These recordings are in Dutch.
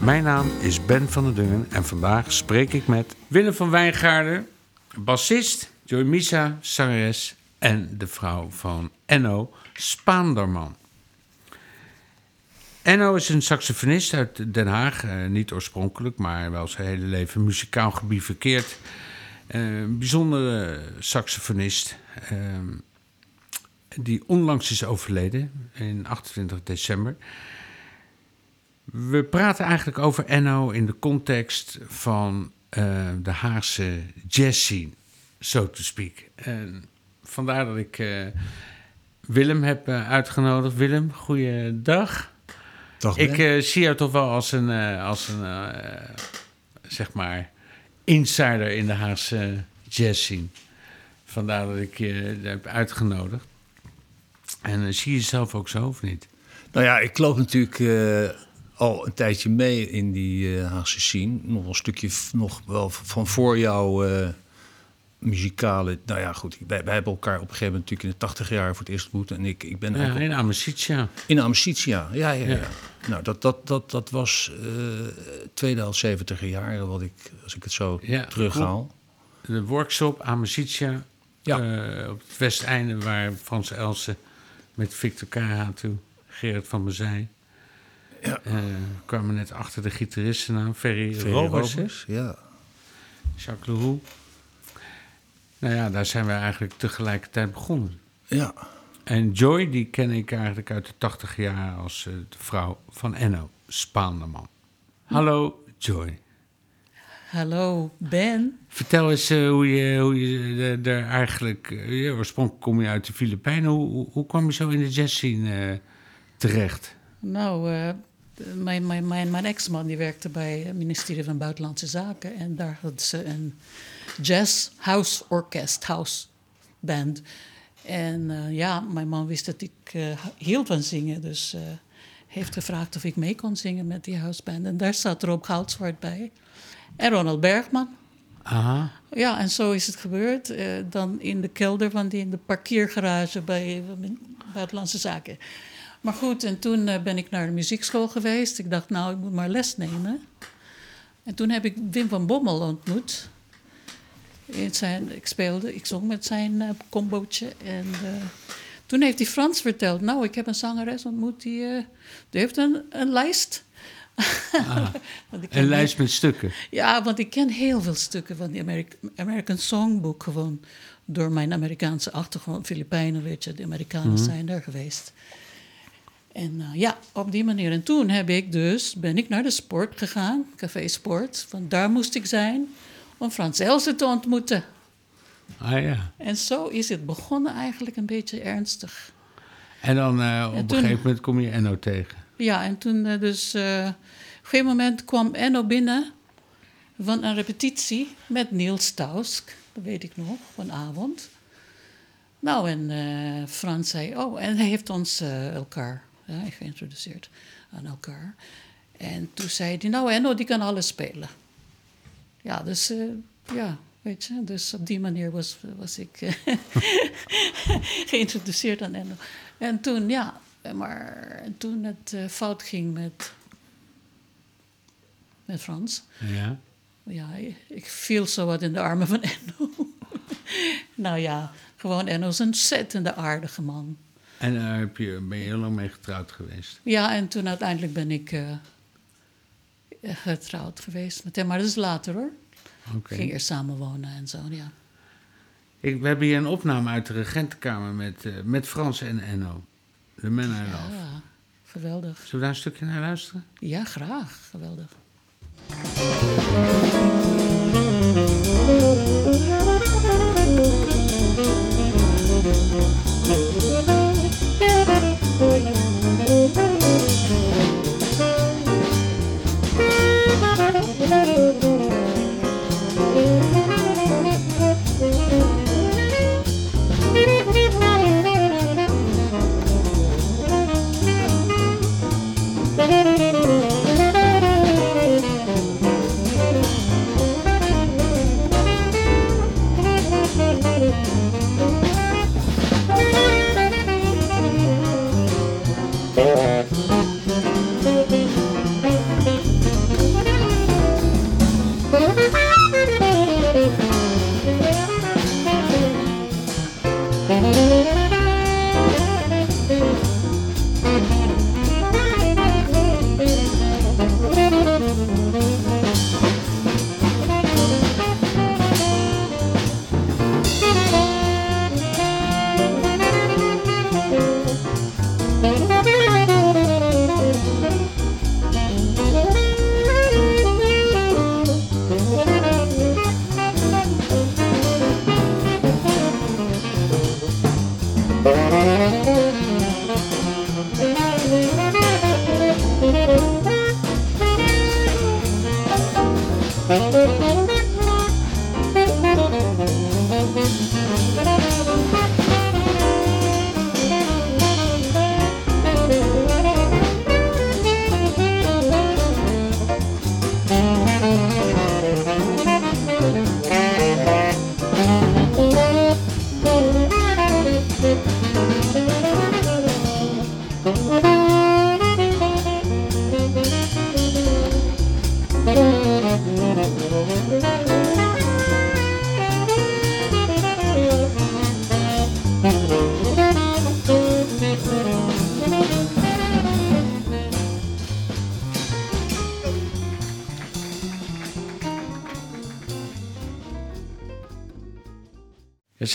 Mijn naam is Ben van der Dungen en vandaag spreek ik met Willem van Wijngaarden, bassist, Joy Misa, zangeres en de vrouw van Enno Spaanderman. Enno is een saxofonist uit Den Haag, eh, niet oorspronkelijk, maar wel zijn hele leven muzikaal gebivakkeerd. Eh, Een bijzondere saxofonist. ehm, die onlangs is overleden, in 28 december. We praten eigenlijk over Enno in de context van eh, de Haagse jazz scene, so to speak. En vandaar dat ik eh, Willem heb eh, uitgenodigd. Willem, goeiedag. Dag Ik zie jou toch wel als een, als een zeg maar, insider in de Haagse jazz scene. Vandaar dat ik je heb uitgenodigd. En zie je jezelf ook zo, of niet? Nou ja, ik loop natuurlijk al een tijdje mee in die eh, Haagse scene. Nog een stukje nog wel van voor jouw eh, muzikale... Nou ja, goed, wij, wij hebben elkaar op een gegeven moment natuurlijk in de tachtig jaar voor het eerst ontmoet. En ik, ik ben Ja, eigenlijk in Amicitia. in Amicitia. Ja, ja, ja. Ja. Nou, dat, dat, dat, dat was eh tweede helft 70 jaren, wat ik, als ik het zo Ja, terughaal. De workshop Amicitia. Ja. op het westeinde waar Frans Elsen met Victor Karatu, Gerard van Bezij... Ja. eh, kwamen net achter de gitaristen aan. Ferry, Ferry Roberts? Roberts, ja. Jacques Leroux. Nou ja, daar zijn we eigenlijk tegelijkertijd begonnen. Ja, En Joy, die ken ik eigenlijk uit de tachtig jaar als eh, de vrouw van Enno Spaanderman. Hallo Joy. Hallo Ben. Vertel eens eh, hoe je, hoe je daar eigenlijk... ja, oorspronkelijk kom je uit de Filipijnen. Hoe, hoe, hoe kwam je zo in de jazz scene eh, terecht? Nou, eh, mijn, mijn, mijn, mijn ex-man die werkte bij het ministerie van Buitenlandse Zaken. En daar hadden ze een jazz house orkest, house band. En eh, ja, mijn man wist dat ik eh, hield van zingen. Dus eh heeft gevraagd of ik mee kon zingen met die houseband. En daar zat Rob Goudzwaard bij. En Ronald Bergman. Aha. Ja, en zo is het gebeurd. Dan in de kelder van die in de parkeergarage bij Buitenlandse Zaken. Maar goed, en toen eh, ben ik naar de muziekschool geweest. Ik dacht, nou, ik moet maar les nemen. En toen heb ik Wim van Bommel ontmoet. In zijn, ik speelde, ik zong met zijn eh, combootje. En eh, toen heeft hij Frans verteld. Nou, ik heb een zangeres ontmoet die, die heeft een, een lijst. Ken Een lijst met stukken. ja, want ik ken heel veel stukken van die Ameri- American Songbook gewoon door mijn Amerikaanse achtergrond. Filipijnen, weet je, de Amerikanen zijn daar geweest. En eh, ja, op die manier. En toen heb ik dus, ben ik naar de sport gegaan, Café Sport. Want daar moest ik zijn om Frans Elsen te ontmoeten. Ah ja. En zo is het begonnen eigenlijk een beetje ernstig. En dan eh, op En een gegeven moment kom je Enno tegen. Ja, en toen eh, dus... op een gegeven moment kwam Enno binnen van een repetitie met Niels Tausk. Dat weet ik nog, vanavond. Nou, en Frans zei... Oh, en hij heeft ons elkaar geïntroduceerd aan elkaar. En toen zei hij... Nou, Enno, die kan alles spelen. Ja, dus... eh, ja, weet je. Dus op die manier was, was ik eh, geïntroduceerd aan Enno. En toen, ja... Maar toen het eh, fout ging met, met Frans... Ja. Ja, ik viel zo wat in de armen van Enno. nou ja, gewoon Enno is een ontzettende aardige man. En daar heb je, ben je heel lang mee getrouwd geweest. Ja, en toen uiteindelijk ben ik eh, getrouwd geweest met hem. Maar dat is later hoor. Oké. Ging eerst samenwonen en zo, ja. Ik, we hebben hier een opname uit de regentenkamer met, eh, met Frans en Enno. The Man I Love. Ja, geweldig. Zullen we daar een stukje naar luisteren? Ja, graag. Geweldig.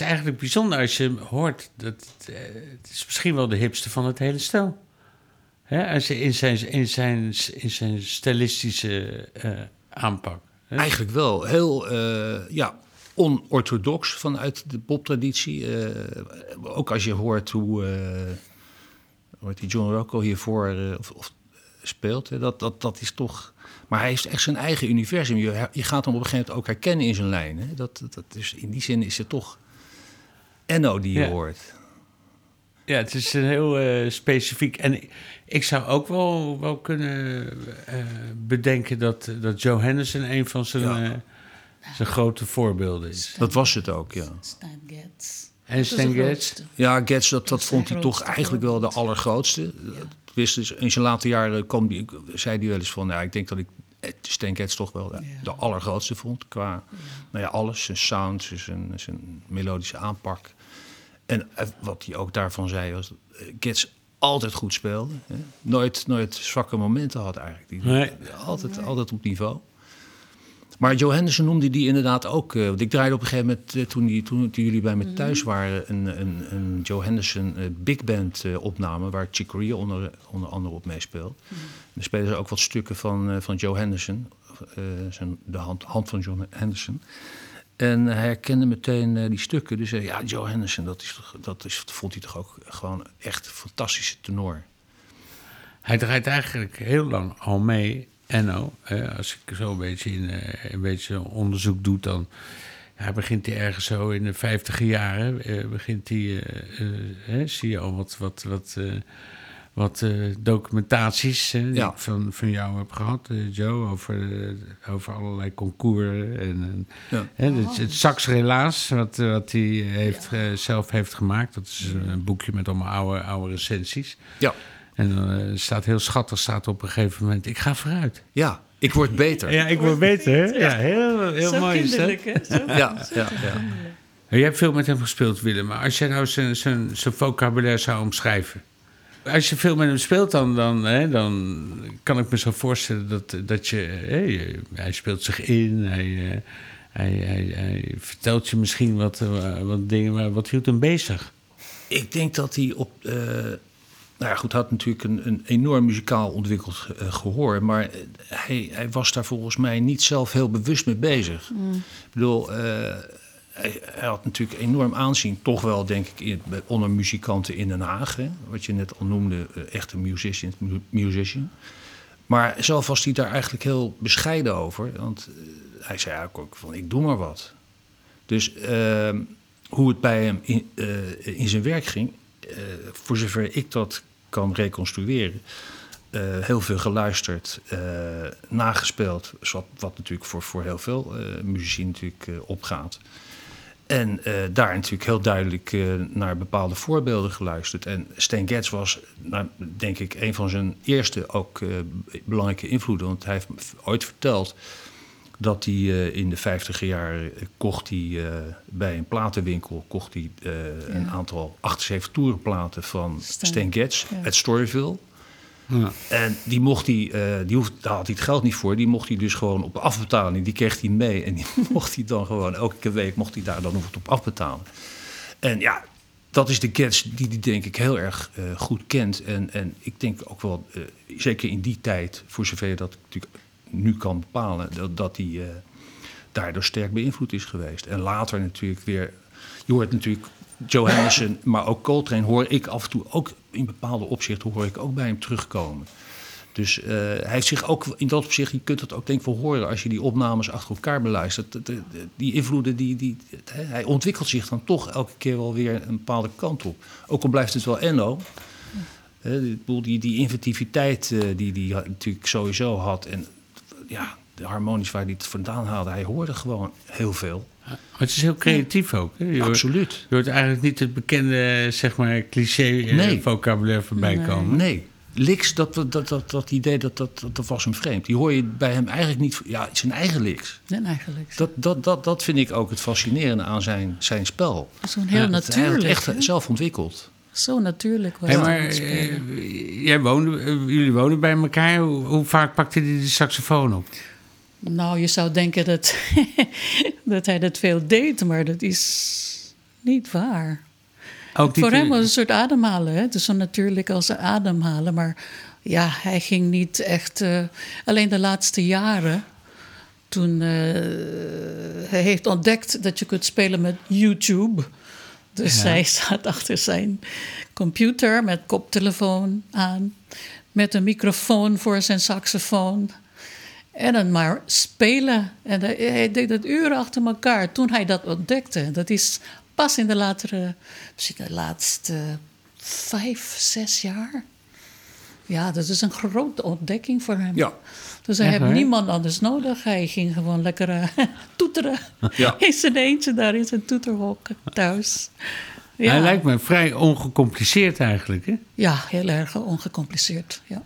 Is eigenlijk bijzonder als je hoort. Dat, eh, het is misschien wel de hipste van het hele stel. Hè, als in zijn, in zijn, in zijn stylistische eh, aanpak. hè. Eigenlijk wel. Heel eh, ja, onorthodox vanuit de poptraditie. Ook als je hoort hoe, hoe die John Rocco hiervoor of, of speelt. Hè, dat, dat, dat is toch... Maar hij heeft echt zijn eigen universum. Je, je gaat hem op een gegeven moment ook herkennen in zijn lijn. Hè. Dat, dat, is, in die zin is het toch Enno die je Ja. hoort. Ja, het is een heel eh, specifiek. En ik, ik zou ook wel, wel kunnen eh, bedenken dat, dat Joe Henderson een van zijn, Ja. eh, zijn grote voorbeelden is. Dat was het ook, ja. Stan Getz. En Stan Getz. Ja, Getz, dat, dat vond hij toch eigenlijk wel de allergrootste. Wist dus, in zijn later jaren kwam die, zei hij wel eens van... Ja, ik denk dat ik Stan Getz toch wel de, Ja. de allergrootste vond. Qua nou ja, alles, zijn sound, zijn, zijn melodische aanpak. En eh, wat hij ook daarvan zei was... dat eh, Getz altijd goed speelde. Hè? Nooit, nooit zwakke momenten had eigenlijk. Die, Nee. altijd, altijd op niveau. Maar Joe Henderson noemde die inderdaad ook. eh, want ik draaide op een gegeven moment, toen, die, toen, toen jullie bij me thuis waren, een, een, een Joe Henderson big band eh, opname, waar Chick Corea onder, onder andere op meespeelt. Dan spelen ze ook wat stukken van, eh, van Joe Henderson, eh, zijn, de hand, hand van John Henderson. En hij herkende meteen eh, die stukken. Dus zei, ja, Joe Henderson, dat, is, dat is, vond hij toch ook gewoon echt een fantastische tenor. Hij draait eigenlijk heel lang al mee, Enno. Eh, als ik zo een beetje, in, eh, een beetje onderzoek doe, dan ja, begint hij ergens zo in de vijftiger jaren. eh, begint hij, eh, eh, zie je al wat, wat, wat, eh, wat eh, documentaties die Ja. ik van, van jou heb gehad, eh, Joe, over, eh, over allerlei concours. En, en, Ja. hè, het, het Sax Relaas, wat, wat hij heeft, zelf heeft gemaakt. Dat is een boekje met allemaal oude, oude recensies. Ja, En dan eh, staat heel schattig, staat op een gegeven moment, ik ga vooruit. ja ik word beter. Ja, ik word beter. Ja, heel, heel Zo mooi is dat. kinderlijk, hè? Zo- ja, ja. ja. Jij hebt veel met hem gespeeld, Willem. Maar als jij nou zijn, zijn, zijn vocabulaire zou omschrijven. Als je veel met hem speelt, dan, dan, hè, dan kan ik me zo voorstellen dat, dat je... Hè, hij speelt zich in, hij, eh, hij, hij, hij vertelt je misschien wat, eh, wat dingen, maar wat hield hem bezig? Ik denk dat hij op. eh, nou ja, goed, hij had natuurlijk een, een enorm muzikaal ontwikkeld eh, gehoor. Maar hij, hij was daar volgens mij niet zelf heel bewust mee bezig. Ik bedoel, eh, hij, had natuurlijk enorm aanzien, toch wel, denk ik, onder muzikanten in Den Haag. Hè, wat je net al noemde, eh, echte musician, mu- musician. Maar zelf was hij daar eigenlijk heel bescheiden over. Want eh, hij zei eigenlijk ook van, ik doe maar wat. Dus ehm, hoe het bij hem in, eh, in zijn werk ging, voor zover ik dat kan reconstrueren, heel veel geluisterd, nagespeeld, wat, wat natuurlijk voor, voor heel veel eh muzici natuurlijk opgaat. En eh, daar natuurlijk heel duidelijk eh, naar bepaalde voorbeelden geluisterd. En Stan Getz was, nou, denk ik, een van zijn eerste ook eh, belangrijke invloeden. Want hij heeft ooit verteld dat hij in de vijftiger jaren kocht hij bij een platenwinkel kocht hij, een aantal 78 toerenplaten van Stan. Stan Getz Ja. uit Storyville. En die mocht hij, eh, die hoeft, daar had hij het geld niet voor. Die mocht hij dus gewoon op afbetaling. Die kreeg hij mee. En die mocht hij dan gewoon elke week mocht hij daar dan op, afbetalen. En ja, dat is de Getz die hij denk ik heel erg eh, goed kent. En, en ik denk ook wel, eh, zeker in die tijd, voor zover je dat natuurlijk nu kan bepalen, dat, dat hij eh, daardoor sterk beïnvloed is geweest. En later natuurlijk weer, je hoort natuurlijk Joe Henderson, maar ook Coltrane hoor ik af en toe ook in bepaalde opzichten hoor ik ook bij hem terugkomen. Dus eh, hij heeft zich ook in dat opzicht, je kunt het ook denk ik wel horen als je die opnames achter elkaar beluistert. Die invloeden, die, die, hij ontwikkelt zich dan toch elke keer wel weer een bepaalde kant op. Ook al blijft het wel Enno. Die, die inventiviteit eh, die hij natuurlijk sowieso had. En ja, de harmonisch waar hij het vandaan haalde, hij hoorde gewoon heel veel. Maar het is heel creatief ook. Hè? Je, hoort, Absoluut. je hoort eigenlijk niet het bekende, zeg maar, cliché eh, Nee. vocabulaire voorbij Nee. komen. Nee, Licks, dat, dat, dat, dat, dat idee, dat, dat, dat, dat was hem vreemd. Die hoor je bij hem eigenlijk niet... Ja, zijn eigen licks. En eigenlijk. Dat, dat, dat, dat vind ik ook het fascinerende aan zijn, zijn spel. Zo'n heel Ja, Hij natuurlijk. hè? echt zelf ontwikkeld. Zo natuurlijk was Hey, maar eh, jij woonde, eh, jullie wonen bij elkaar. Hoe, hoe vaak pakte hij de saxofoon op? Nou, je zou denken dat, dat hij dat veel deed, maar dat is niet waar. Ook Voor hem was het een soort ademhalen. Hè? Het is zo natuurlijk als ademhalen. Maar ja, hij ging niet echt... eh, alleen de laatste jaren... Toen eh, hij heeft ontdekt dat je kunt spelen met YouTube. Dus Ja. hij staat achter zijn computer met koptelefoon aan. Met een microfoon voor zijn saxofoon. En dan maar spelen. En hij- deed dat uren achter elkaar toen hij dat ontdekte. Dat is pas in de latere, misschien de laatste vijf, zes jaar. Ja, dat is een grote ontdekking voor hem. Ja. Dus hij Echt heeft niemand anders nodig. Hij ging gewoon lekker eh, toeteren. Ja. In zijn eentje daar in zijn toeterhok thuis. Ja. Hij lijkt me vrij ongecompliceerd eigenlijk. Hè? ja, heel erg ongecompliceerd. Ja.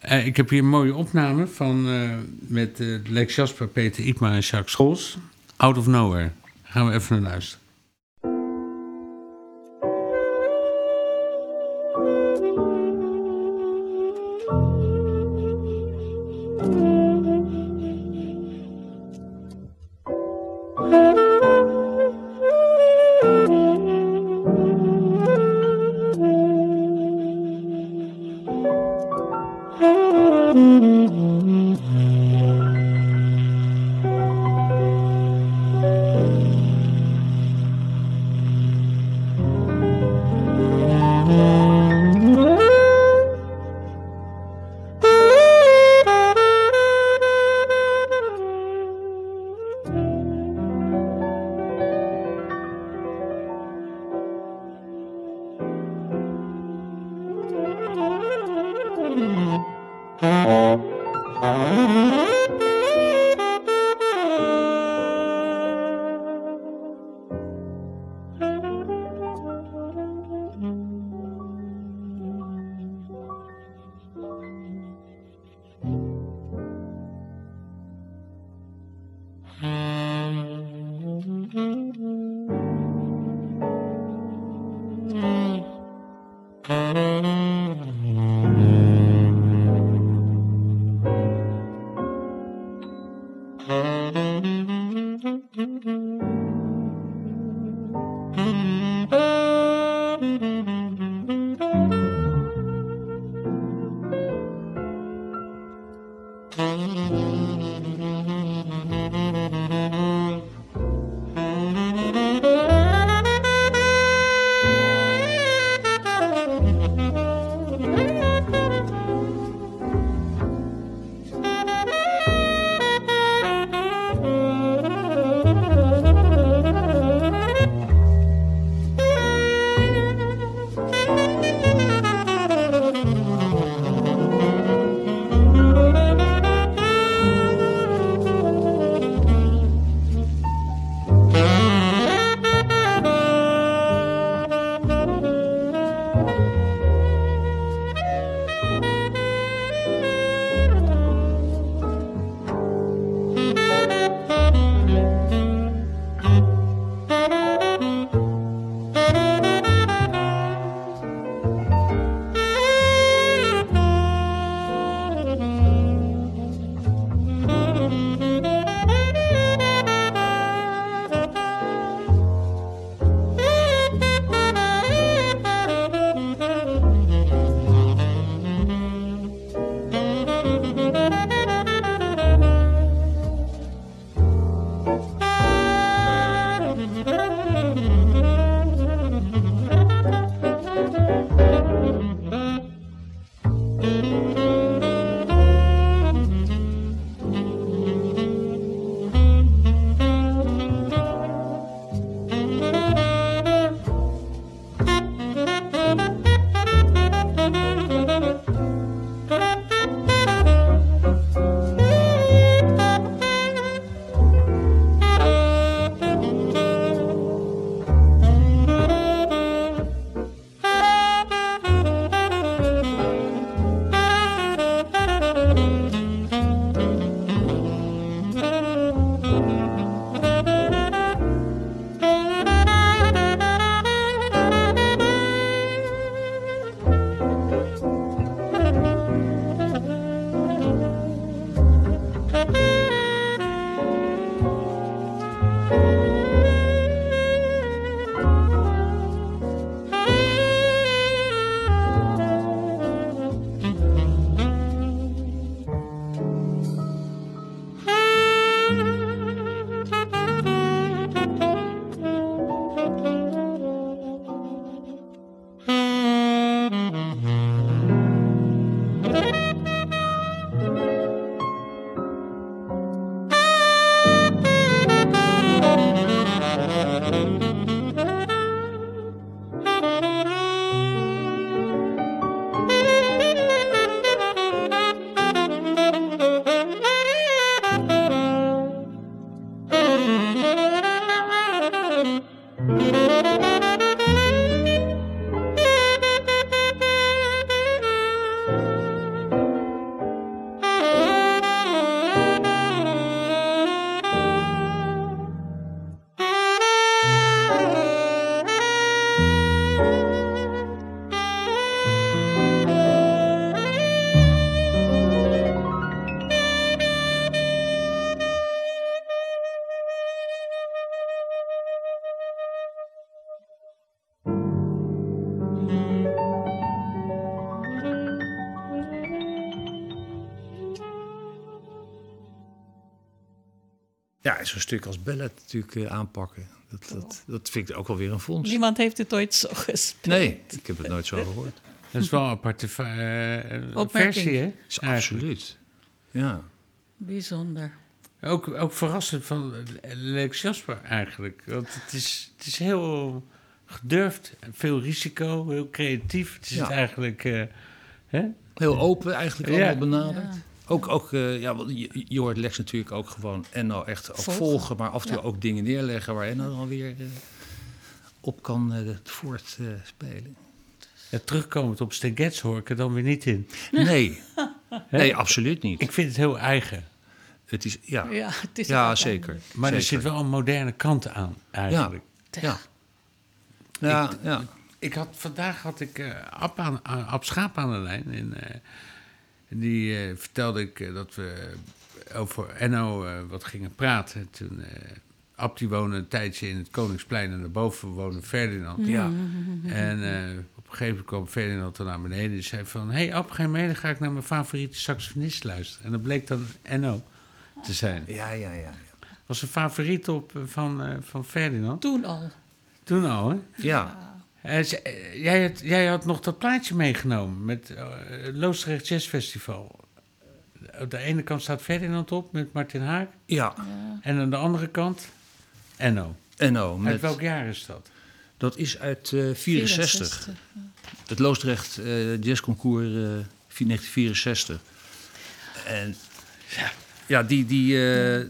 Eh, ik heb hier een mooie opname van eh, met eh, Lex Jasper, Peter Ipma en Jacques Scholz. Out of Nowhere. Gaan we even naar luisteren. Zo'n stuk als ballet natuurlijk eh, aanpakken. Dat, dat, dat vind ik ook wel weer een fonds. Niemand heeft het ooit zo gespeeld. Nee, ik heb het nooit zo gehoord. Dat is wel een aparte eh, versie, hè? Is absoluut. Ja. Bijzonder. Ook, ook verrassend van Lex Jasper eigenlijk. Want het is, het is heel gedurfd, veel risico, heel creatief. Het is Ja. het eigenlijk... eh, hè? Heel open eigenlijk Ja. allemaal benaderd. Ja. Ook, ook eh, ja, want je, je hoort Lex natuurlijk ook gewoon en nou echt ook volgen. Volgen. maar af en toe Ja. ook dingen neerleggen waar Enno dan weer eh, op kan eh voortspelen. Ja, terugkomend op Stan Getz hoor ik er dan weer niet in. nee, nee, absoluut niet. Ik vind het heel eigen. Het is, ja, Ja, het is ja zeker. Maar er zit wel een moderne kant aan, eigenlijk. Ja, ja, ja. Ik had, vandaag had ik eh Ab, aan, aan- Ab Schaap aan de lijn. Eh, die eh, vertelde ik eh, dat we over Enno eh, wat gingen praten. Toen, eh Ab die woonde een tijdje in het Koningsplein en daarboven woonde Ferdinand. ja. En eh, op een gegeven moment kwam Ferdinand er naar beneden. Die zei van, hey Ab, ga je mee? Dan ga ik naar mijn favoriete saxofonist luisteren. En dat bleek dan Enno te zijn. Ja, ja, ja. Was een favoriet op, van, eh, van Ferdinand. Toen al. Toen al, hè? Ja, Hij zei, eh, jij, had, jij had nog dat plaatje meegenomen met eh Loosdrecht Jazz Festival. Op de ene kant staat Ferdinand op met Martin Haak. ja. En aan de andere kant Enno. Enno, Uit met, welk jaar is dat? dat is uit eh 64. Het Loosdrecht eh Jazzconcours eh 1964. En ja, die, die, eh,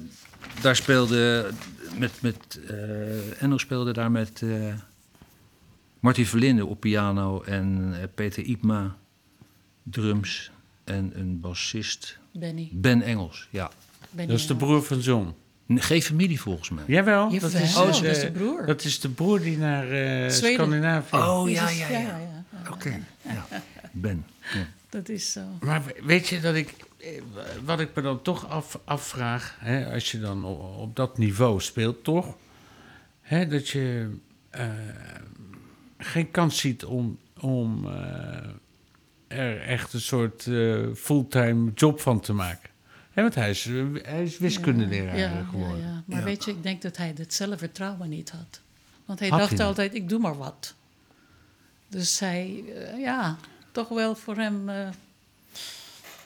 daar speelde met, met eh, Enno speelde daar met eh, Martin Verlinde op piano en eh, Peter Ipma drums en een bassist Benny. Ben Engels. Ja, Benny Dat is de broer van John. geen familie volgens mij. Jawel, Jawel, dat is, oh, eh, dat is de broer. Dat is de broer die naar eh, Zweden. Scandinavië... Oh ja, ja, ja. ja, ja. Oké, ja. Ben. Ja. Dat is zo. Maar we- weet je dat ik, eh, wat ik me dan toch af, afvraag, hè, als je dan op, op dat niveau speelt, toch? Hè, dat je eh, geen kans ziet om, om eh, er echt een soort eh, fulltime job van te maken. Hè, want hij is, hij is wiskundeleraar Ja, ja, geworden. ja. Maar Ja. weet je, ik denk dat hij het zelfvertrouwen niet had. Want hij Had dacht hij altijd, ik doe maar wat. Dus hij, eh, ja, toch wel voor hem eh,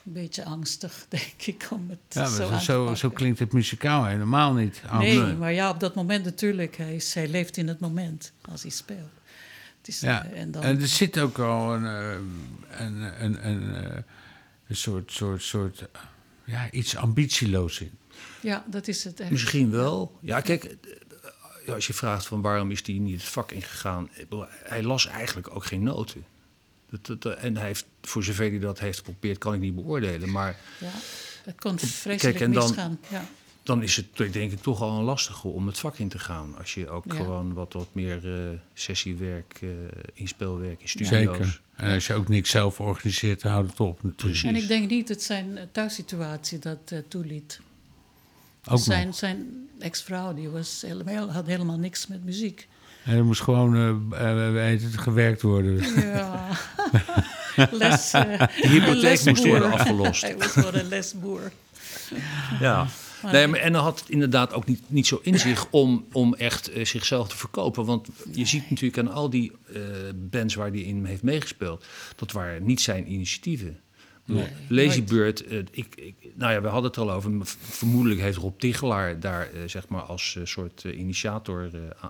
een beetje angstig, denk ik, om het Ja, zo maar aan te zo, zo, pakken. klinkt het muzikaal helemaal niet. aan. Nee, nee. maar ja, op dat moment natuurlijk. Hij, is, hij leeft in het moment als hij speelt. Is, Ja, eh, en dan, en er zit ook al een, eh, een, een, een, eh, een soort, soort, soort ja, iets ambitieloos in. ja, dat is het echt. Misschien wel. Ja, kijk, ja, als je vraagt van waarom is hij niet het vak ingegaan, hij las eigenlijk ook geen noten. Dat, dat, dat- en hij heeft, voor zover hij dat heeft geprobeerd, kan ik niet beoordelen. Maar Ja, het kon vreselijk en dan- misgaan. Ja. Dan is het denk ik toch al een lastige om het vak in te gaan. Als je ook Ja. gewoon wat, wat meer eh, sessiewerk, eh inspeelwerk in studio's. Zeker. En als je ook niks zelf organiseert, dan houdt het op natuurlijk. En ik denk niet dat zijn eh, thuissituatie dat eh, toeliet. Ook zijn nog. zijn ex-vrouw die was helemaal, had helemaal niks met muziek. En er moest gewoon eh, eh, gewerkt worden. Ja. Les, eh, De hypotheek moest lesboer. worden afgelost. Hij was gewoon een lesboer. Ja. Nee, maar, en dan had het inderdaad ook niet, niet zo in zich om, om echt eh, zichzelf te verkopen. Want je ziet natuurlijk aan al die eh, bands waar hij in heeft meegespeeld... dat waren niet zijn initiatieven. Nee, Lazy nooit. Bird, eh, ik, ik, nou ja, we hadden het er al over. Vermoedelijk heeft Rob Tichelaar daar zeg maar als soort initiator eh,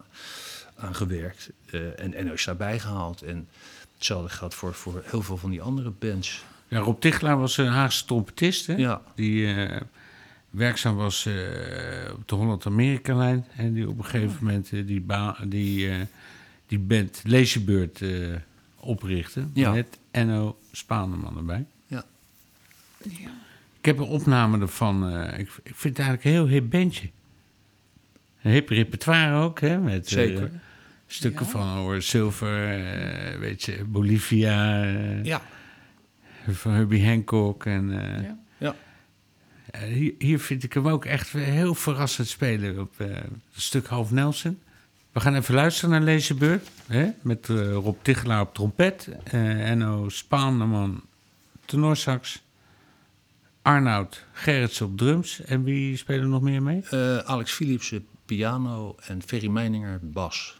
aan, gewerkt. Eh, en, en is daarbij gehaald. En hetzelfde geldt voor, voor heel veel van die andere bands. Ja, Rob Tichelaar was een Haagse trompetist. Hè? Ja. Die eh, werkzaam was eh, op de Holland-Amerika-lijn. En die op een gegeven moment eh, die, ba- die, eh, die band eh oprichtte. Ja. Met Enno Spaanderman erbij. Ja. Ik heb een opname ervan. eh, ik, ik vind het eigenlijk een heel hip bandje. Een hip repertoire ook, hè? Met, eh, Zeker. stukken Ja. van Hoor Silver, eh, weet je, Bolivia, eh, Ja. van Herbie Hancock. En, eh, Ja. Ja. Eh, hier, hier vind ik hem ook echt heel verrassend spelen op eh, het stuk Half Nelson. We gaan even luisteren naar Lezenbeurt. Hè? Met eh, Rob Tichelaar op trompet. eh Enno Spaanderman tenorsax. Arnoud Gerrits op drums. En wie spelen er nog meer mee? Eh, Alex Philipsen piano en Ferry Meininger bas.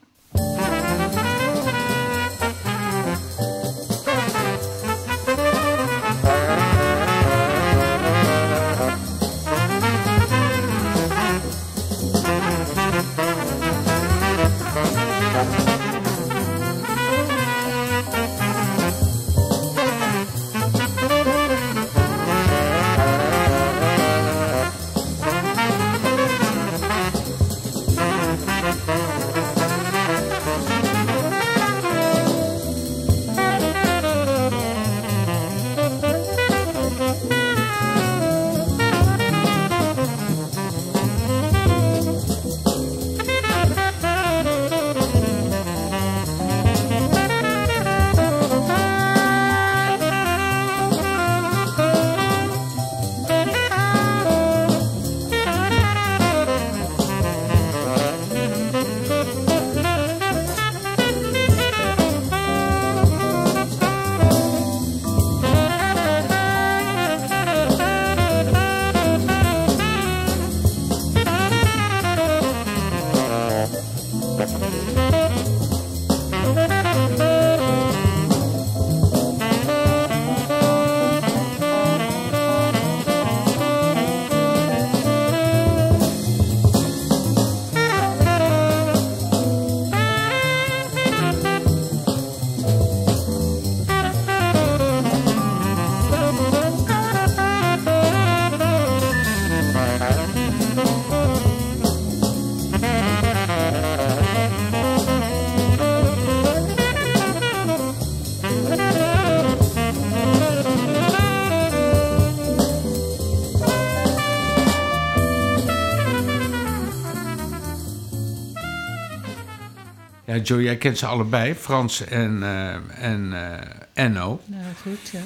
Ja, Joe, jij kent ze allebei, Frans en, eh, en eh, Enno. Nou, goed, ja.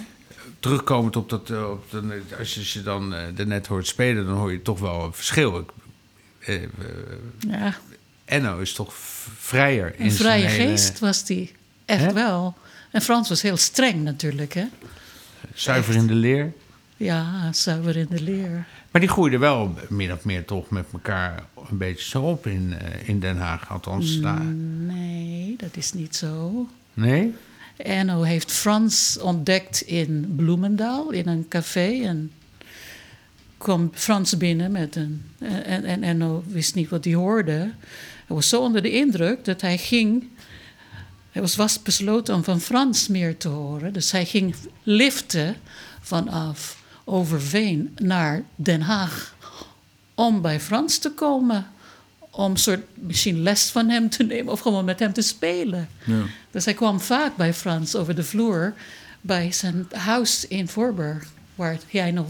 Terugkomend op dat, eh, op de, als je ze dan uh, net hoort spelen, dan hoor je toch wel een verschil. Ik, Ja, Enno is toch vrijer. in een zijn vrije hele- geest was die. Echt Hè? wel. En Frans was heel streng natuurlijk, hè? Zuiver in de leer. Ja, zuiver in de leer. Maar die groeiden wel min of meer toch met elkaar een beetje zo op in, eh, in Den Haag. Althans, daar. Nee, dat is niet zo. Nee? Enno heeft Frans ontdekt in Bloemendaal, in een café. En kwam Frans binnen met een... En, en Enno wist niet wat hij hoorde. Hij was zo onder de indruk dat hij ging... Hij was vast besloten om van Frans meer te horen. Dus hij ging liften vanaf Overveen naar Den Haag... om bij Frans te komen. Om soort, misschien les van hem te nemen of gewoon met hem te spelen. Ja. Dus hij kwam vaak bij Frans over de vloer bij zijn huis in Voorburg, waar hij nog.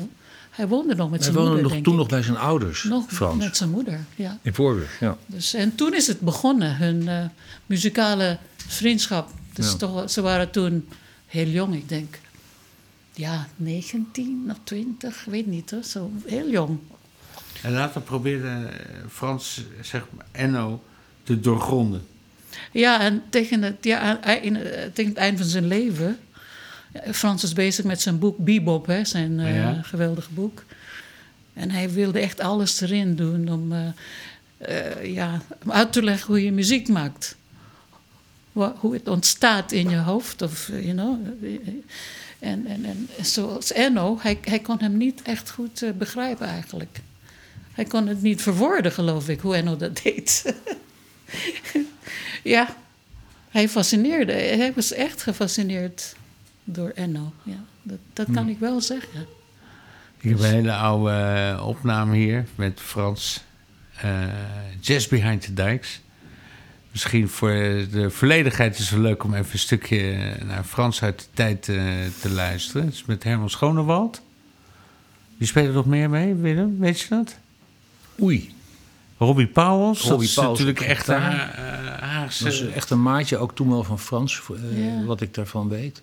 Hij woonde nog met Hij zijn woonde moeder, nog, toen ik. nog bij zijn ouders, Nog Frans. met zijn moeder, ja. In Voorburg, ja. Dus, en toen is het begonnen, hun eh, muzikale vriendschap. Dus Ja. toch, ze waren toen heel jong, ik denk. Ja, 19 of 20, weet niet hoor, zo heel jong. En later probeerde eh, Frans, zeg maar, Enno te doorgronden. Ja, en tegen het, ja, in, eh, tegen het eind van zijn leven. Frans is bezig met zijn boek Bebop, hè, zijn eh, Ja. geweldige boek. En hij wilde echt alles erin doen om, eh, eh, ja, om uit te leggen hoe je muziek maakt. Hoe het ontstaat in je hoofd. Of, eh, you know. eh, En, en, en zoals Enno, hij, hij kon hem niet echt goed eh, begrijpen eigenlijk. Hij kon het niet verwoorden, geloof ik, hoe Enno dat deed. ja, hij fascineerde. Hij was echt gefascineerd door Enno. Ja, dat, dat kan ik wel zeggen. Ik heb een hele oude eh, opname hier met Frans. eh Jazz Behind the Dikes. Misschien voor de volledigheid is het leuk om even een stukje naar Frans uit de tijd eh, te luisteren. Het is met Herman Schonewald. Die spelen er nog meer mee, Willem? Weet je dat? Oei, Robbie Pauwels. dat Robbie is Pauwels natuurlijk op echt eh, Haagse... dat is echt een maatje, ook toen wel van Frans, eh, Ja. wat ik daarvan weet.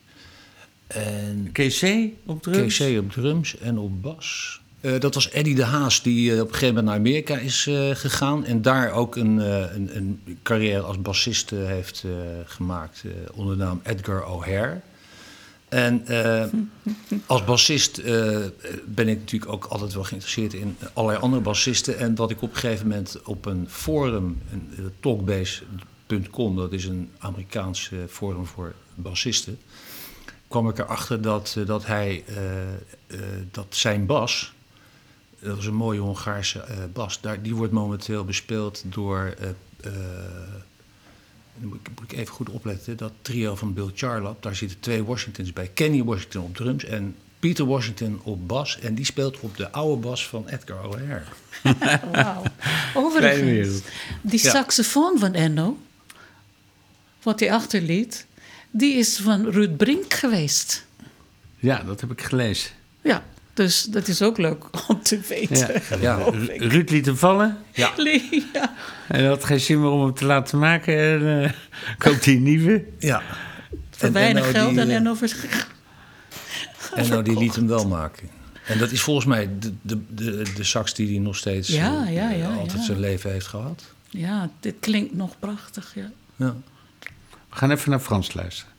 En KC op drums. KC op drums en op bas. Eh, dat was Eddie de Haas, die eh, op een gegeven moment naar Amerika is eh, gegaan. En daar ook een, eh, een, een carrière als bassist eh, heeft eh, gemaakt. eh, onder de naam Edgar O'Hare. En eh, als bassist eh, ben ik natuurlijk ook altijd wel geïnteresseerd in allerlei andere bassisten. En dat ik op een gegeven moment op een forum, een, talkbase.com, dat is een Amerikaans eh, forum voor bassisten, kwam ik erachter dat, dat hij, dat zijn bas, dat is een mooie Hongaarse bas, die wordt momenteel bespeeld door, dan moet ik, moet ik even goed opletten, dat trio van Bill Charlap, daar zitten twee Washingtons bij. Kenny Washington op drums en Peter Washington op bas. En die speelt op de oude bas van Edgar O'Hare. Wauw. Overigens, die Ja. saxofoon van Enno, wat hij achterliet, die is van Ruud Brink geweest. Ja, dat heb ik gelezen. Ja, dus dat is ook leuk om te weten. Ja. Ja. Ruud liet hem vallen. ja. Ja. En hij had geen zin meer om hem te laten maken. En uh, koopt hij een nieuwe. ja. Voor En weinig Enno geld die, en eh, Enno vers- Enno die liet hem wel maken. En dat is volgens mij de, de, de, de sax die hij nog steeds Ja, eh, ja, ja, altijd ja. zijn leven heeft gehad. Ja, dit klinkt nog prachtig, ja. Ja. We gaan even naar Frans luisteren.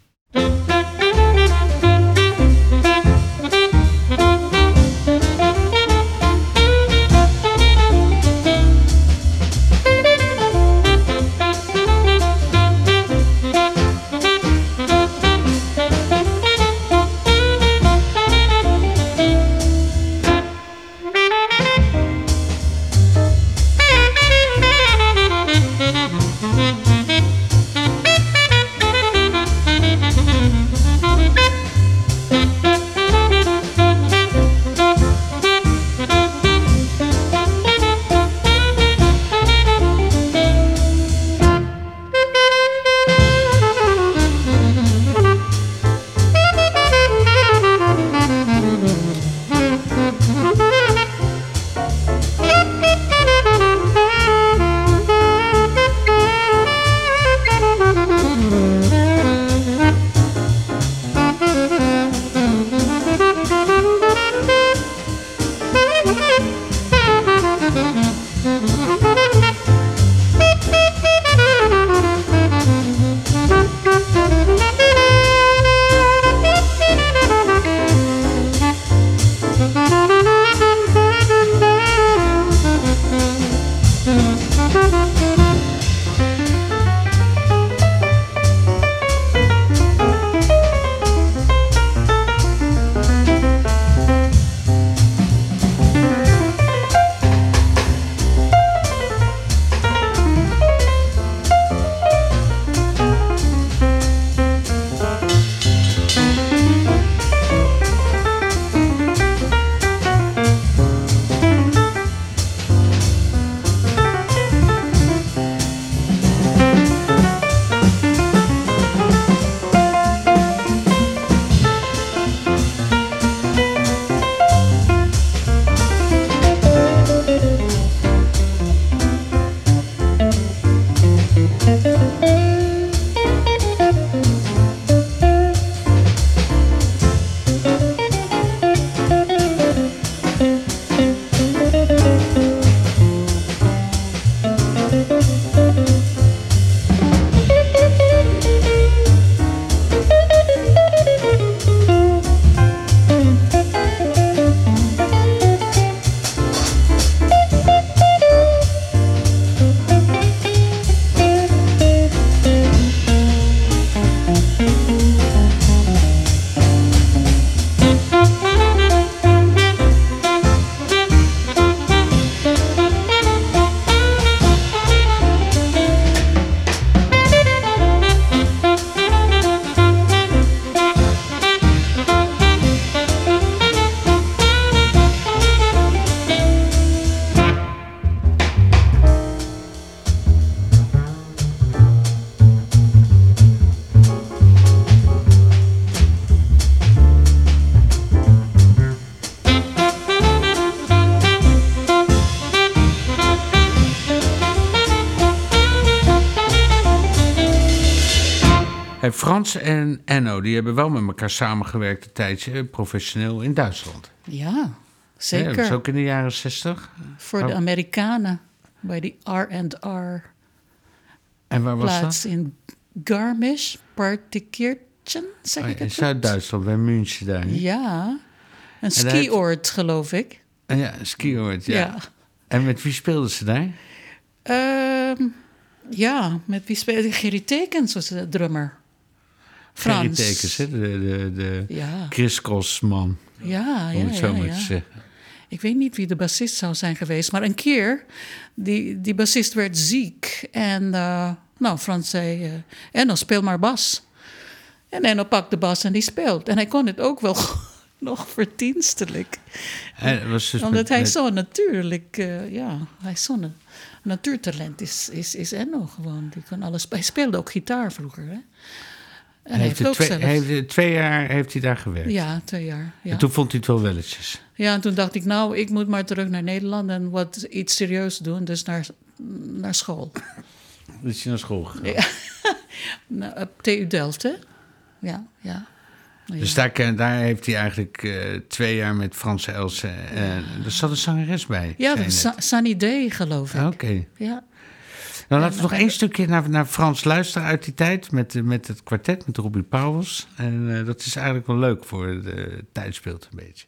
En Enno, die hebben wel met elkaar samengewerkt een tijdje, eh, professioneel in Duitsland. Ja, Ja, zeker. dat is ook in de jaren zestig. Voor de Oh. Amerikanen, bij die R&R En waar was plaats dat? in Garmisch, Parkeert, zeg Oh, ik in het goed? Zuid-Duitsland, bij München daar. hè? Ja, een En skioord, geloof ik. Ah, ja, een skioord, ja. Ja. En met wie speelden ze daar? Ehm, ja, met wie speelde Gerry Tekens was de drummer. Frans. Tekens, hè? De, de, de Ja, ja, ja, het zo ja, maar ja. te zeggen. Ik weet niet wie de bassist zou zijn geweest, maar een keer, die, die bassist werd ziek. En uh, nou, Frans zei, uh, Enno, speel maar bas. En Enno pakt de bas en die speelt. En hij kon het ook wel nog verdienstelijk. En was dus Omdat met- hij zo natuurlijk, uh, ja, hij is zo'n natuurtalent is, is, is Enno gewoon. Die kan alles, hij speelde ook gitaar vroeger, hè. En hij heeft twee, zelf... heeft, het twee jaar heeft hij daar gewerkt. Ja, twee jaar. Ja. En toen vond hij het wel welletjes. Ja, en toen dacht ik, nou, ik moet maar terug naar Nederland en wat iets serieus doen, dus naar, naar school. Dus is hij naar school gegaan. Ja. Nou, op TU Delft, hè? Ja, ja. Dus daar, daar heeft hij eigenlijk eh, twee jaar met Franse Else. En er zat een zangeres bij. Ja, je Sunny Day, geloof ik. Ah, Oké. Ja. Nou, laten we nog één stukje naar, naar Frans luisteren uit die tijd. Met, eh, met het kwartet, met Robbie Pauwels. En eh, dat is eigenlijk wel leuk voor de tijd speelt een beetje.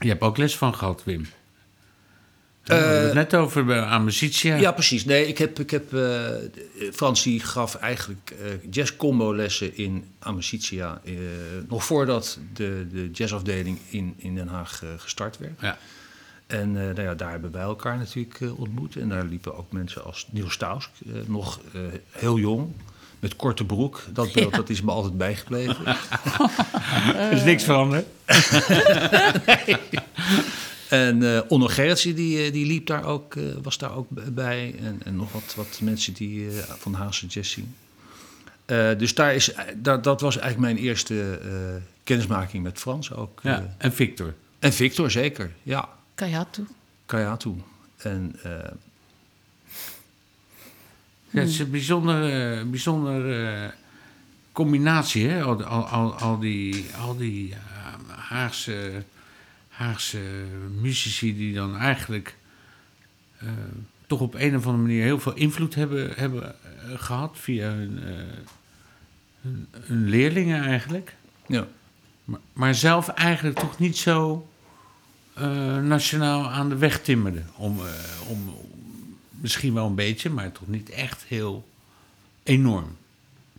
Je hebt ook les van gehad, Wim. We hadden het net over bij Amicitia. Ja, precies. Nee, ik heb, ik heb eh, Frans die gaf eigenlijk eh jazz-combo lessen in Amicitia. eh, nog voordat de, de jazzafdeling in, in Den Haag eh, gestart werd. Ja. En eh, nou ja, daar hebben wij elkaar natuurlijk eh, ontmoet. En daar liepen ook mensen als Niels Stausk, eh, nog eh, heel jong, met korte broek. Dat beeld Ja. dat is me altijd bijgebleven. Er is niks veranderd. En eh Onno Gerritsen, die, eh, die liep daar ook, eh, was daar ook bij. En, en nog wat, wat mensen die eh, van zien. Eh, dus daar is, dat, dat was eigenlijk mijn eerste eh, kennismaking met Frans ook. Ja, eh. en Victor. en Victor zeker, ja. Kayatu. Kayatu. En eh, Ja, het is een bijzonder, eh, bijzonder eh, combinatie, hè? Al, al, al, die, al die eh, Haagse, Haagse muzici die dan eigenlijk toch op een of andere manier heel veel invloed hebben, hebben eh, gehad via hun, hun, hun leerlingen eigenlijk. ja. Maar, maar zelf eigenlijk toch niet zo nationaal aan de weg timmerde. Om, om, misschien wel een beetje, maar toch niet echt heel enorm.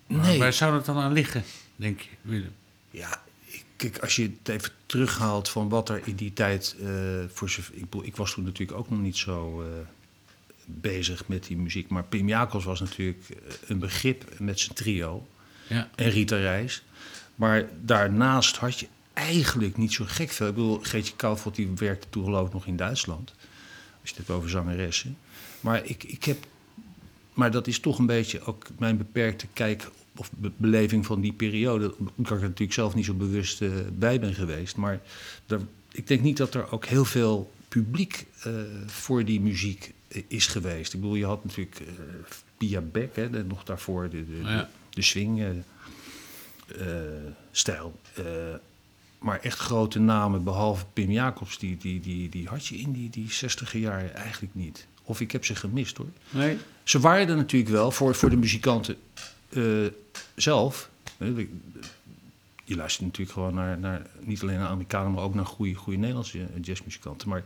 Maar Nee. Waar zou het dan aan liggen, denk je, Willem? Ja, ik- kijk, als je het even terughaalt van wat er in die tijd eh, voor ik, bedoel, ik was toen natuurlijk ook nog niet zo eh, bezig met die muziek. Maar Pim Jacobs was natuurlijk eh, een begrip met zijn trio. Ja. En Rita Reis. Maar daarnaast had je eigenlijk niet zo gek veel. Ik bedoel, Geetje Koudveld die werkte toen geloof ik nog in Duitsland. Als je het hebt over zangeressen. Maar ik, ik heb... Maar dat is toch een beetje ook mijn beperkte kijk of be- beleving van die periode. Ik er natuurlijk zelf niet zo bewust eh, bij ben geweest. Maar daar, ik denk niet dat er ook heel veel publiek eh, voor die muziek eh, is geweest. Ik bedoel, je had natuurlijk Pia Beck, hè, de- nog daarvoor de, de, Ja. de swing stijl. Maar echt grote namen, behalve Pim Jacobs, die, die, die, die had je in die, die 60 jaren eigenlijk niet. Of ik heb ze gemist hoor. Nee? Ze waren er natuurlijk wel voor, voor de muzikanten eh, zelf. Eh, Je luistert natuurlijk gewoon naar, naar niet alleen naar Amerikanen, maar ook naar goede, goede Nederlandse eh, jazzmuzikanten. Maar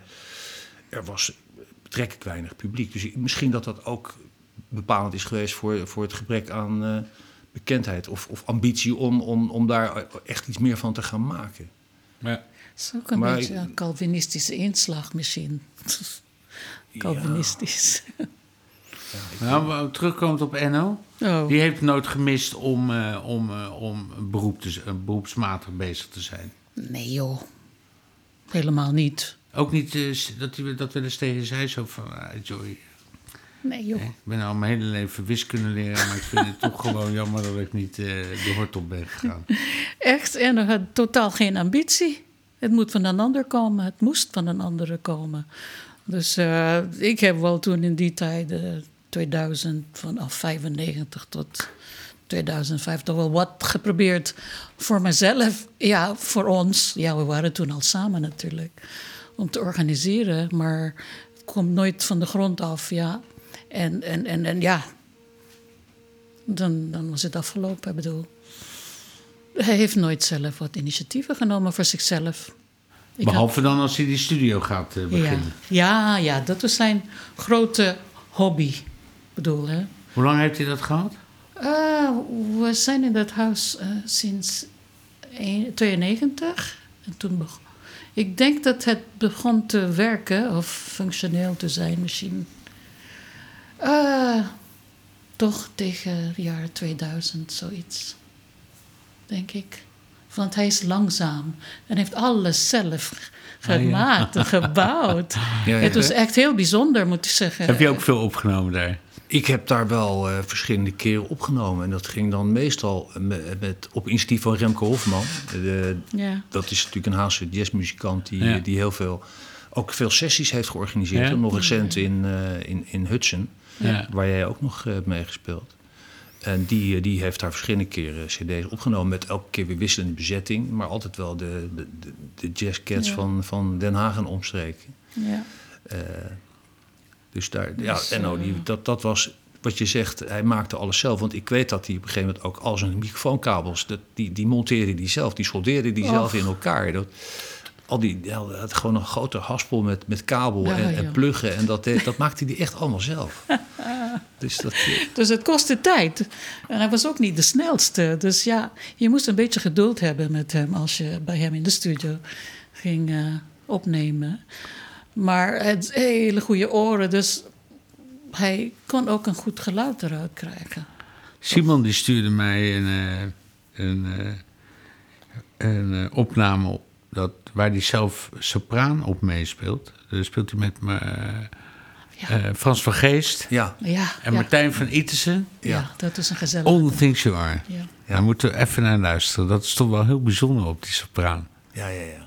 er was betrekkelijk weinig publiek. Dus misschien dat dat ook bepalend is geweest voor, voor het gebrek aan bekendheid of, of ambitie om, om, om daar echt iets meer van te gaan maken. Ja. Het is ook een Maar beetje een Calvinistische inslag misschien. Calvinistisch. Nou, maar terugkomend op Enno. Oh. Die heeft nooit gemist om, eh, om, eh, om een beroep te, een beroepsmatig bezig te zijn. Nee joh, helemaal niet. Ook niet eh, dat hij dat wel eens tegen zei, zo van... ah, Joy, Nee joh. Ik ben al mijn hele leven wiskunde leren, maar ik vind het toch gewoon jammer dat ik niet eh, de hort op ben gegaan. Echt, en er had totaal geen ambitie. Het moet van een ander komen, het moest van een andere komen. Dus eh, ik heb wel toen in die tijd, eh, 2000, vanaf 95 tot 2005, toch wel wat geprobeerd voor mezelf. Ja, voor ons. Ja, we waren toen al samen natuurlijk. Om te organiseren, maar het komt nooit van de grond af, ja. En, en, en, en ja, dan, dan was het afgelopen, ik bedoel. Hij heeft nooit zelf wat initiatieven genomen voor zichzelf. Ik Behalve dan als hij die studio gaat eh, beginnen. ja, ja, ja, dat was zijn grote hobby. Bedoel, hè. Hoe lang heeft hij dat gehad? Eh, we zijn in dat huis eh, sinds 92. En toen begon... Ik denk dat het begon te werken, of functioneel te zijn misschien. Eh, toch tegen het jaar 2000, zoiets. Denk ik. Want hij is langzaam en heeft alles zelf gemaakt en gebouwd. ja. Het was echt heel bijzonder, moet ik zeggen. Heb je ook veel opgenomen daar? Ik heb daar wel eh, verschillende keren opgenomen. En dat ging dan meestal met, met, op initiatief van Remco Hofman. De, Ja. dat is natuurlijk een Haagse jazzmuzikant die, Ja. die heel veel, ook veel sessies heeft georganiseerd. Ja. Nog recent in, eh, in, in Hudson, Ja. waar jij ook nog eh, hebt meegespeeld. En die, eh, die heeft daar verschillende keren cd's opgenomen met elke keer weer wisselende bezetting. Maar altijd wel de, de, de, jazzcats Ja. van, van Den Haag en omstreken. Ja. Eh, dus daar, ja, Dus, en die, dat, dat was wat je zegt, hij maakte alles zelf. Want ik weet dat hij op een gegeven moment ook al zijn microfoonkabels, dat, die, die monteerde hij zelf, die soldeerde hij zelf in elkaar. Dat, al die, ja, had gewoon een grote haspel met, met kabel Ja, en, en pluggen. En dat, dat maakte hij echt allemaal zelf. dus dat, eh, Dus het kostte tijd. En hij was ook niet de snelste. Dus ja, je moest een beetje geduld hebben met hem als je bij hem in de studio ging eh, opnemen. Maar het hele goede oren, dus hij kon ook een goed geluid eruit krijgen. Simon die stuurde mij een, eh, een, eh, een eh, opname op. dat, waar hij zelf sopraan op meespeelt. Daar speelt hij met me, Ja. eh, Frans van Geest Ja, Ja, en ja. Martijn van Itesen. Ja, dat is een gezellig. All the things you are. Ja. Daar moeten we even naar luisteren. Dat is toch wel heel bijzonder op die sopraan. ja, ja. ja.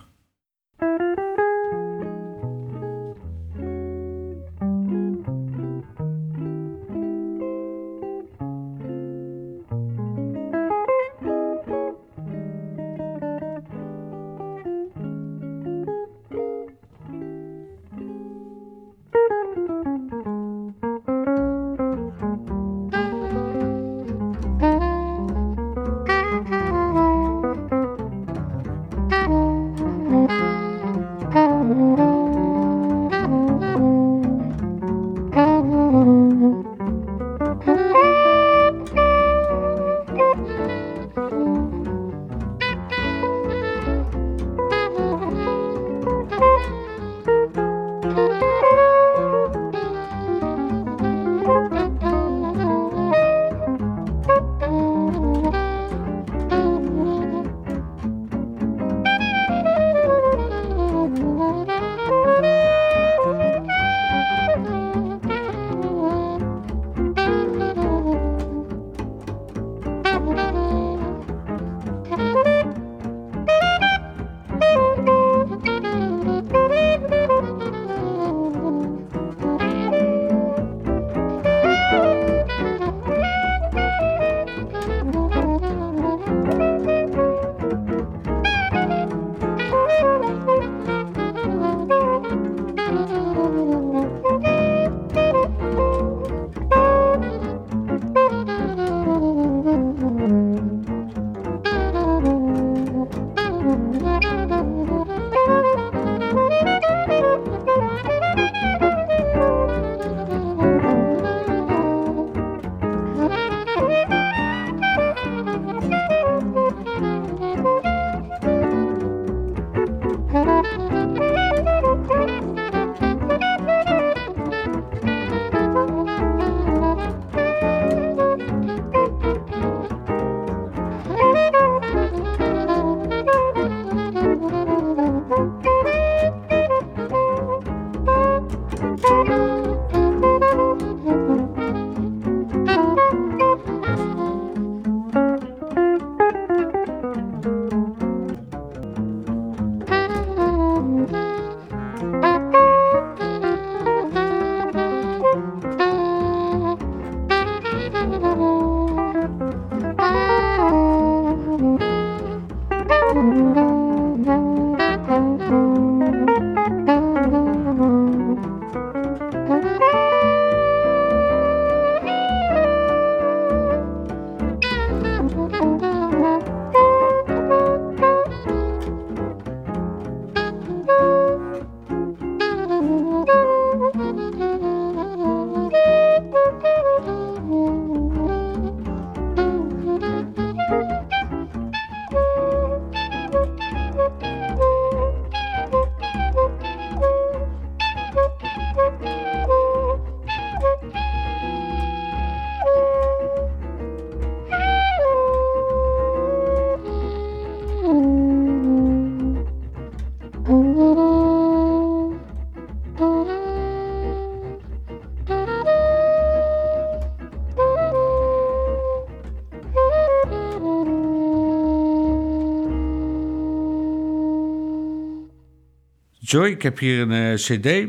Joy, ik heb hier een eh, cd. eh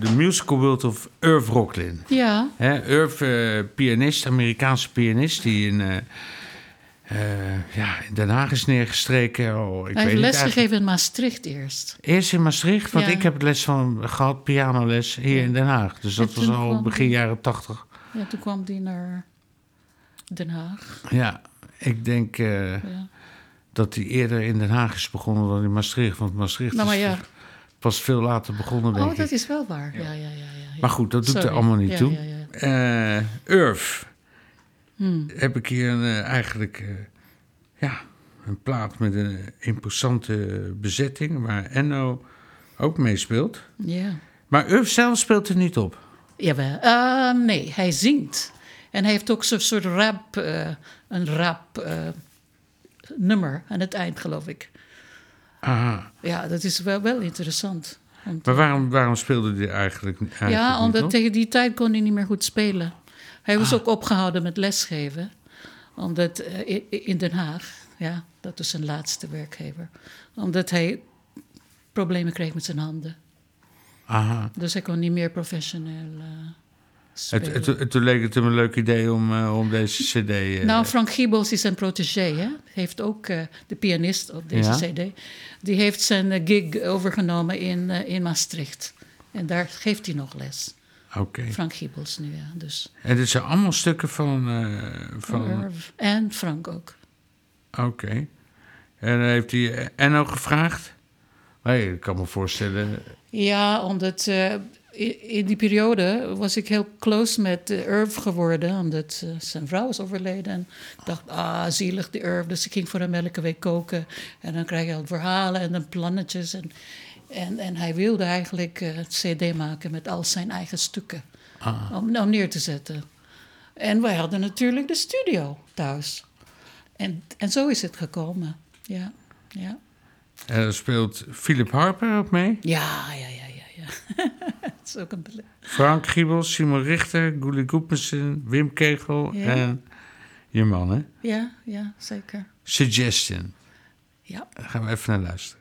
The Musical World of Irv Rocklin. Ja, Hè, Irv, eh, pianist, Amerikaanse pianist... die in, ja, in Den Haag is neergestreken. Oh, ik hij heeft lesgegeven in Maastricht eerst. Eerst in Maastricht, want Ja. ik heb les van gehad, pianoles, hier Ja. in Den Haag. Dus dat was al begin jaren tachtig. Ja, toen kwam hij naar Den Haag. Ja, ik denk Ja. dat hij eerder in Den Haag is begonnen dan in Maastricht. Want Maastricht Nou, maar is ja. Pas veel later begonnen, denk Oh, dat ik. is wel waar. Ja, ja, ja. ja, ja. Maar goed, dat doet er allemaal niet Ja, toe. ja, ja. Eh, Urf, Hmm. heb ik hier een, eh, eigenlijk eh, ja, een plaat met een imposante bezetting... waar Enno ook meespeelt. Ja. Maar Urf zelf speelt er niet op. Jawel. Nee, hij zingt. En hij heeft ook zo'n soort rap, eh, een rap eh, nummer aan het eind, geloof ik. Aha. Ja, dat is wel, wel interessant. Want- Maar waarom, waarom speelde hij eigenlijk, eigenlijk ja, niet omdat tegen die tijd kon hij niet meer goed spelen. Hij was Ah. ook opgehouden met lesgeven. Omdat eh, in Den Haag, ja, dat was zijn laatste werkgever. Omdat hij problemen kreeg met zijn handen. Aha. Dus hij kon niet meer professioneel eh, Het, toen leek het hem een leuk idee om, eh, om deze cd... eh, nou, Frank Giebels is zijn protégé, hè? Heeft ook eh, de pianist op deze Ja. CD. Die heeft zijn gig overgenomen in, in Maastricht. En daar geeft hij nog les. Oké. Frank Giebels nu, ja. Dus, En dit zijn allemaal stukken van... van en Frank ook. Oké. En dan heeft hij Enno gevraagd? Nee, ik kan me voorstellen... Ja, omdat in die periode was ik heel close met Irv geworden. Omdat eh, zijn vrouw is overleden. En ik dacht, ah, zielig die Irv. Dus ik ging voor hem elke week koken. En dan krijg je al verhalen en dan plannetjes. En, en, en hij wilde eigenlijk eh, het cd maken met al zijn eigen stukken. Om, om neer te zetten. En wij hadden natuurlijk de studio thuis. En, en zo is het gekomen. Ja, ja. En er speelt Philip Harper ook mee. Ja, ja, ja, het is ook een Frank Giebels, Simon Richter, Gulli Goepensen, Wim Kegel Ja. en je man, hè? Ja, ja, zeker. Suggestion. Ja. Daar gaan we even naar luisteren.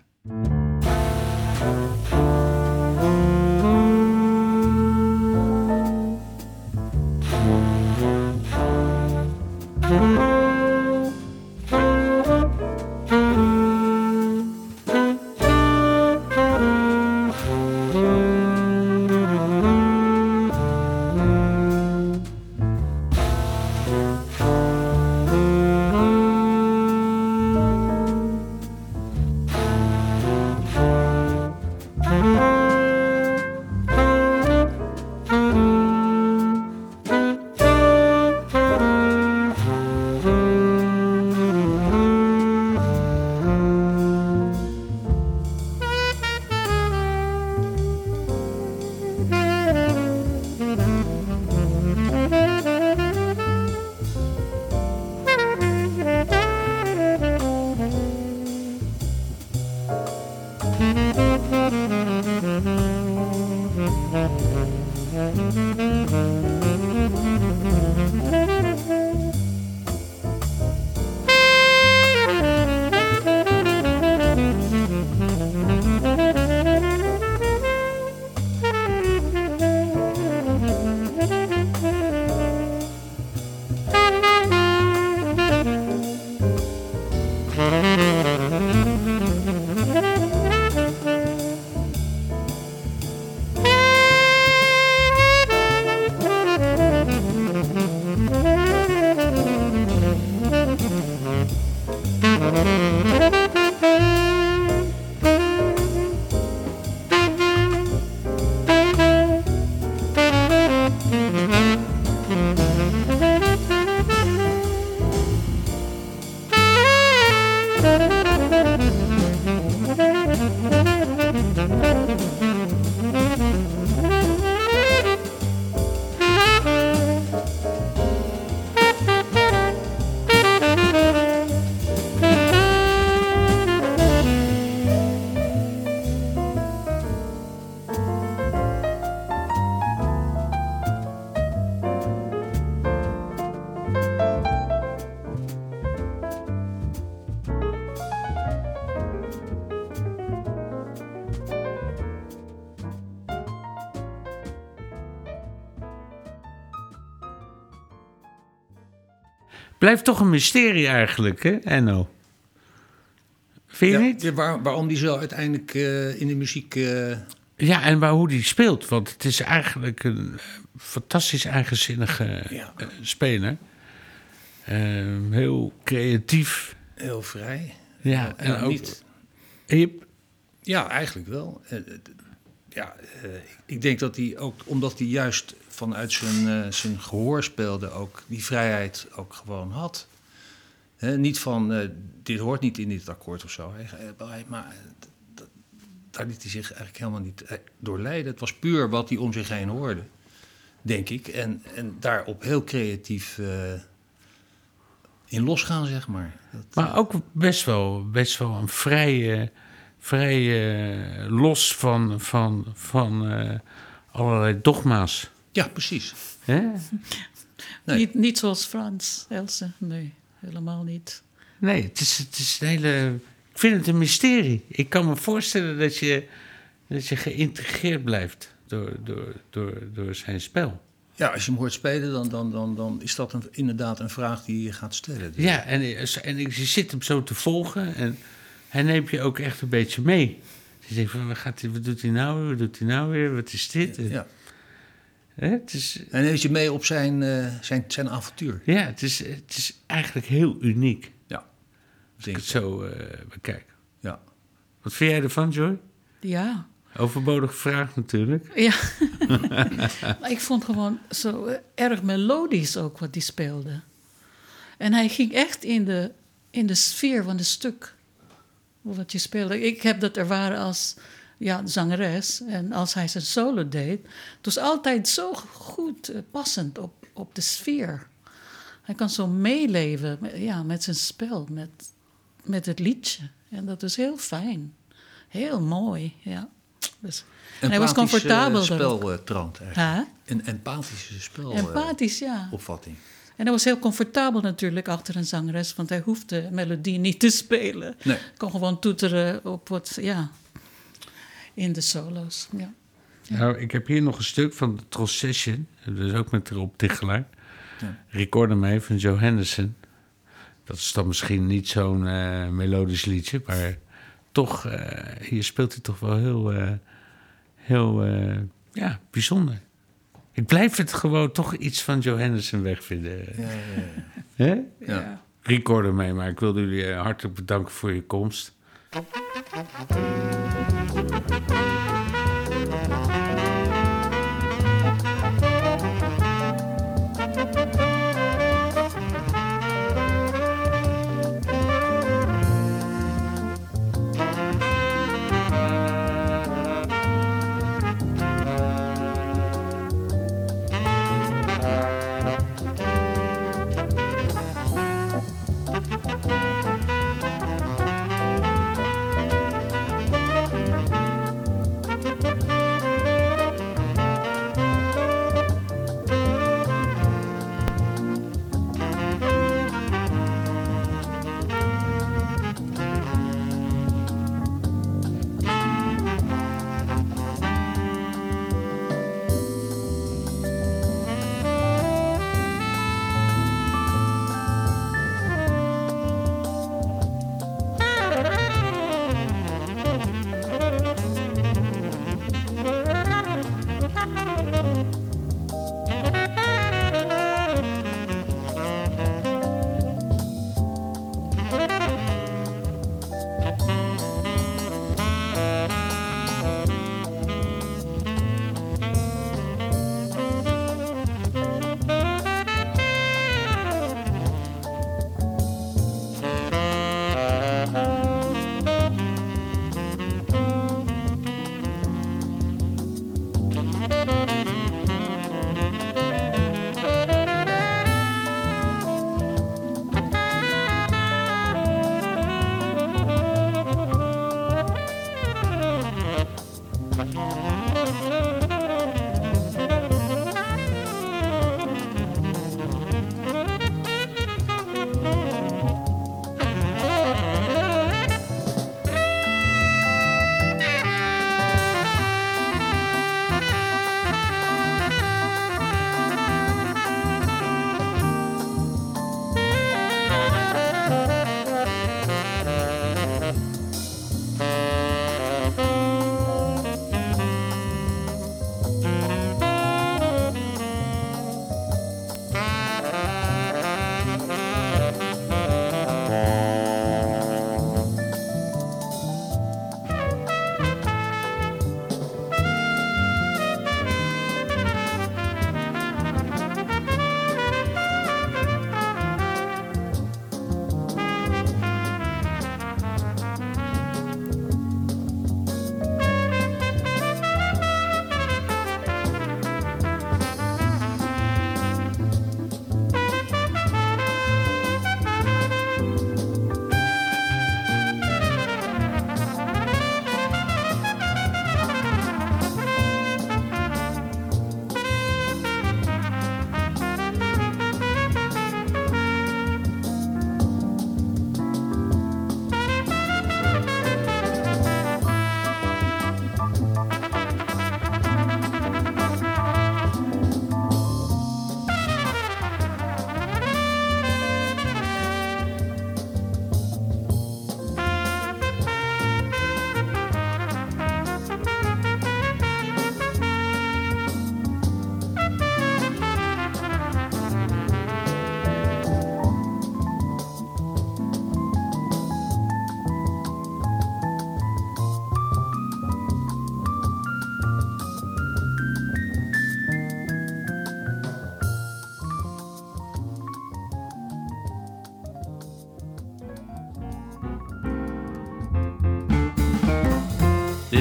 Blijft toch een mysterie eigenlijk, hè, Enno? Vind je Ja, niet? waar- waarom die zo uiteindelijk eh, in de muziek... eh, Ja, en waar, hoe die speelt. Want het is eigenlijk een eh, fantastisch eigenzinnige Ja. speler. Eh, heel creatief. heel vrij. Ja, en ook... niet, je- ja, eigenlijk wel. Ja, ik denk dat hij ook, omdat hij juist vanuit zijn, eh, zijn gehoor speelde, ook die vrijheid ook gewoon had. Niet van, eh, dit hoort niet in dit akkoord of zo. Hij- maar eh, d- daar liet hij zich eigenlijk helemaal niet door leiden. Het was puur wat hij om zich heen hoorde, denk ik. En, en daarop heel creatief eh, in losgaan, zeg maar. Maar ook best wel, best wel een vrije vrij eh, los van, van, van allerlei dogma's. Ja, precies. Hè? Nee. Niet, niet zoals Frans, Else. Nee, helemaal niet. Nee, het is, het is een hele. Ik vind het een mysterie. Ik kan me voorstellen dat je, dat je geïntegreerd blijft door, door, door, door zijn spel. Ja, als je hem hoort spelen, dan, dan, dan, dan is dat een, inderdaad een vraag die je gaat stellen. Dus- Ja, en, en je zit hem zo te volgen en hij neemt je ook echt een beetje mee. Je denkt van, wat, gaat hij, wat doet hij nou weer? Wat doet hij nou weer? Wat is dit? Ja. Hè, het, is, En neemt je mee op zijn, eh, zijn, zijn avontuur. ja, het is, het is eigenlijk heel uniek. Ja. Als ik het zo eh, bekijk. Ja. Wat vind jij ervan, Joy? Ja. Overbodige vraag natuurlijk. Ja. maar ik vond gewoon zo eh, erg melodisch ook wat hij speelde. En hij ging echt in de, in de sfeer van het stuk. Wat je speelde. Ik heb dat ervaren als ja, zangeres. En als hij zijn solo deed. Het was altijd zo goed eh, passend op, op de sfeer. Hij kan zo meeleven met, ja, met zijn spel, met, met het liedje. En dat is heel fijn. Heel mooi, ja. Dus, en hij was eh, comfortabel. daarop. spel troont eigenlijk. Huh? Een empathische spel. eh, Empathisch, ja. opvatting. En hij was heel comfortabel natuurlijk achter een zangeres, want hij hoefde de melodie niet te spelen. Nee. Hij kon gewoon toeteren op wat, ja, in de solo's. Ja. Nou, ik heb hier nog een stuk van de Tross Session. Dus ook met Rob Tichelaar. Ja. Record mee van Joe Henderson. Dat is dan misschien niet zo'n eh, melodisch liedje, maar toch, eh, hier speelt hij toch wel heel, eh, heel eh, ja, bijzonder. Ik blijf het gewoon toch iets van Joe Henderson wegvinden. Ja, ja, ja. Hè? Ja. Recorder mee, maar ik wilde jullie hartelijk bedanken voor je komst. Thank you.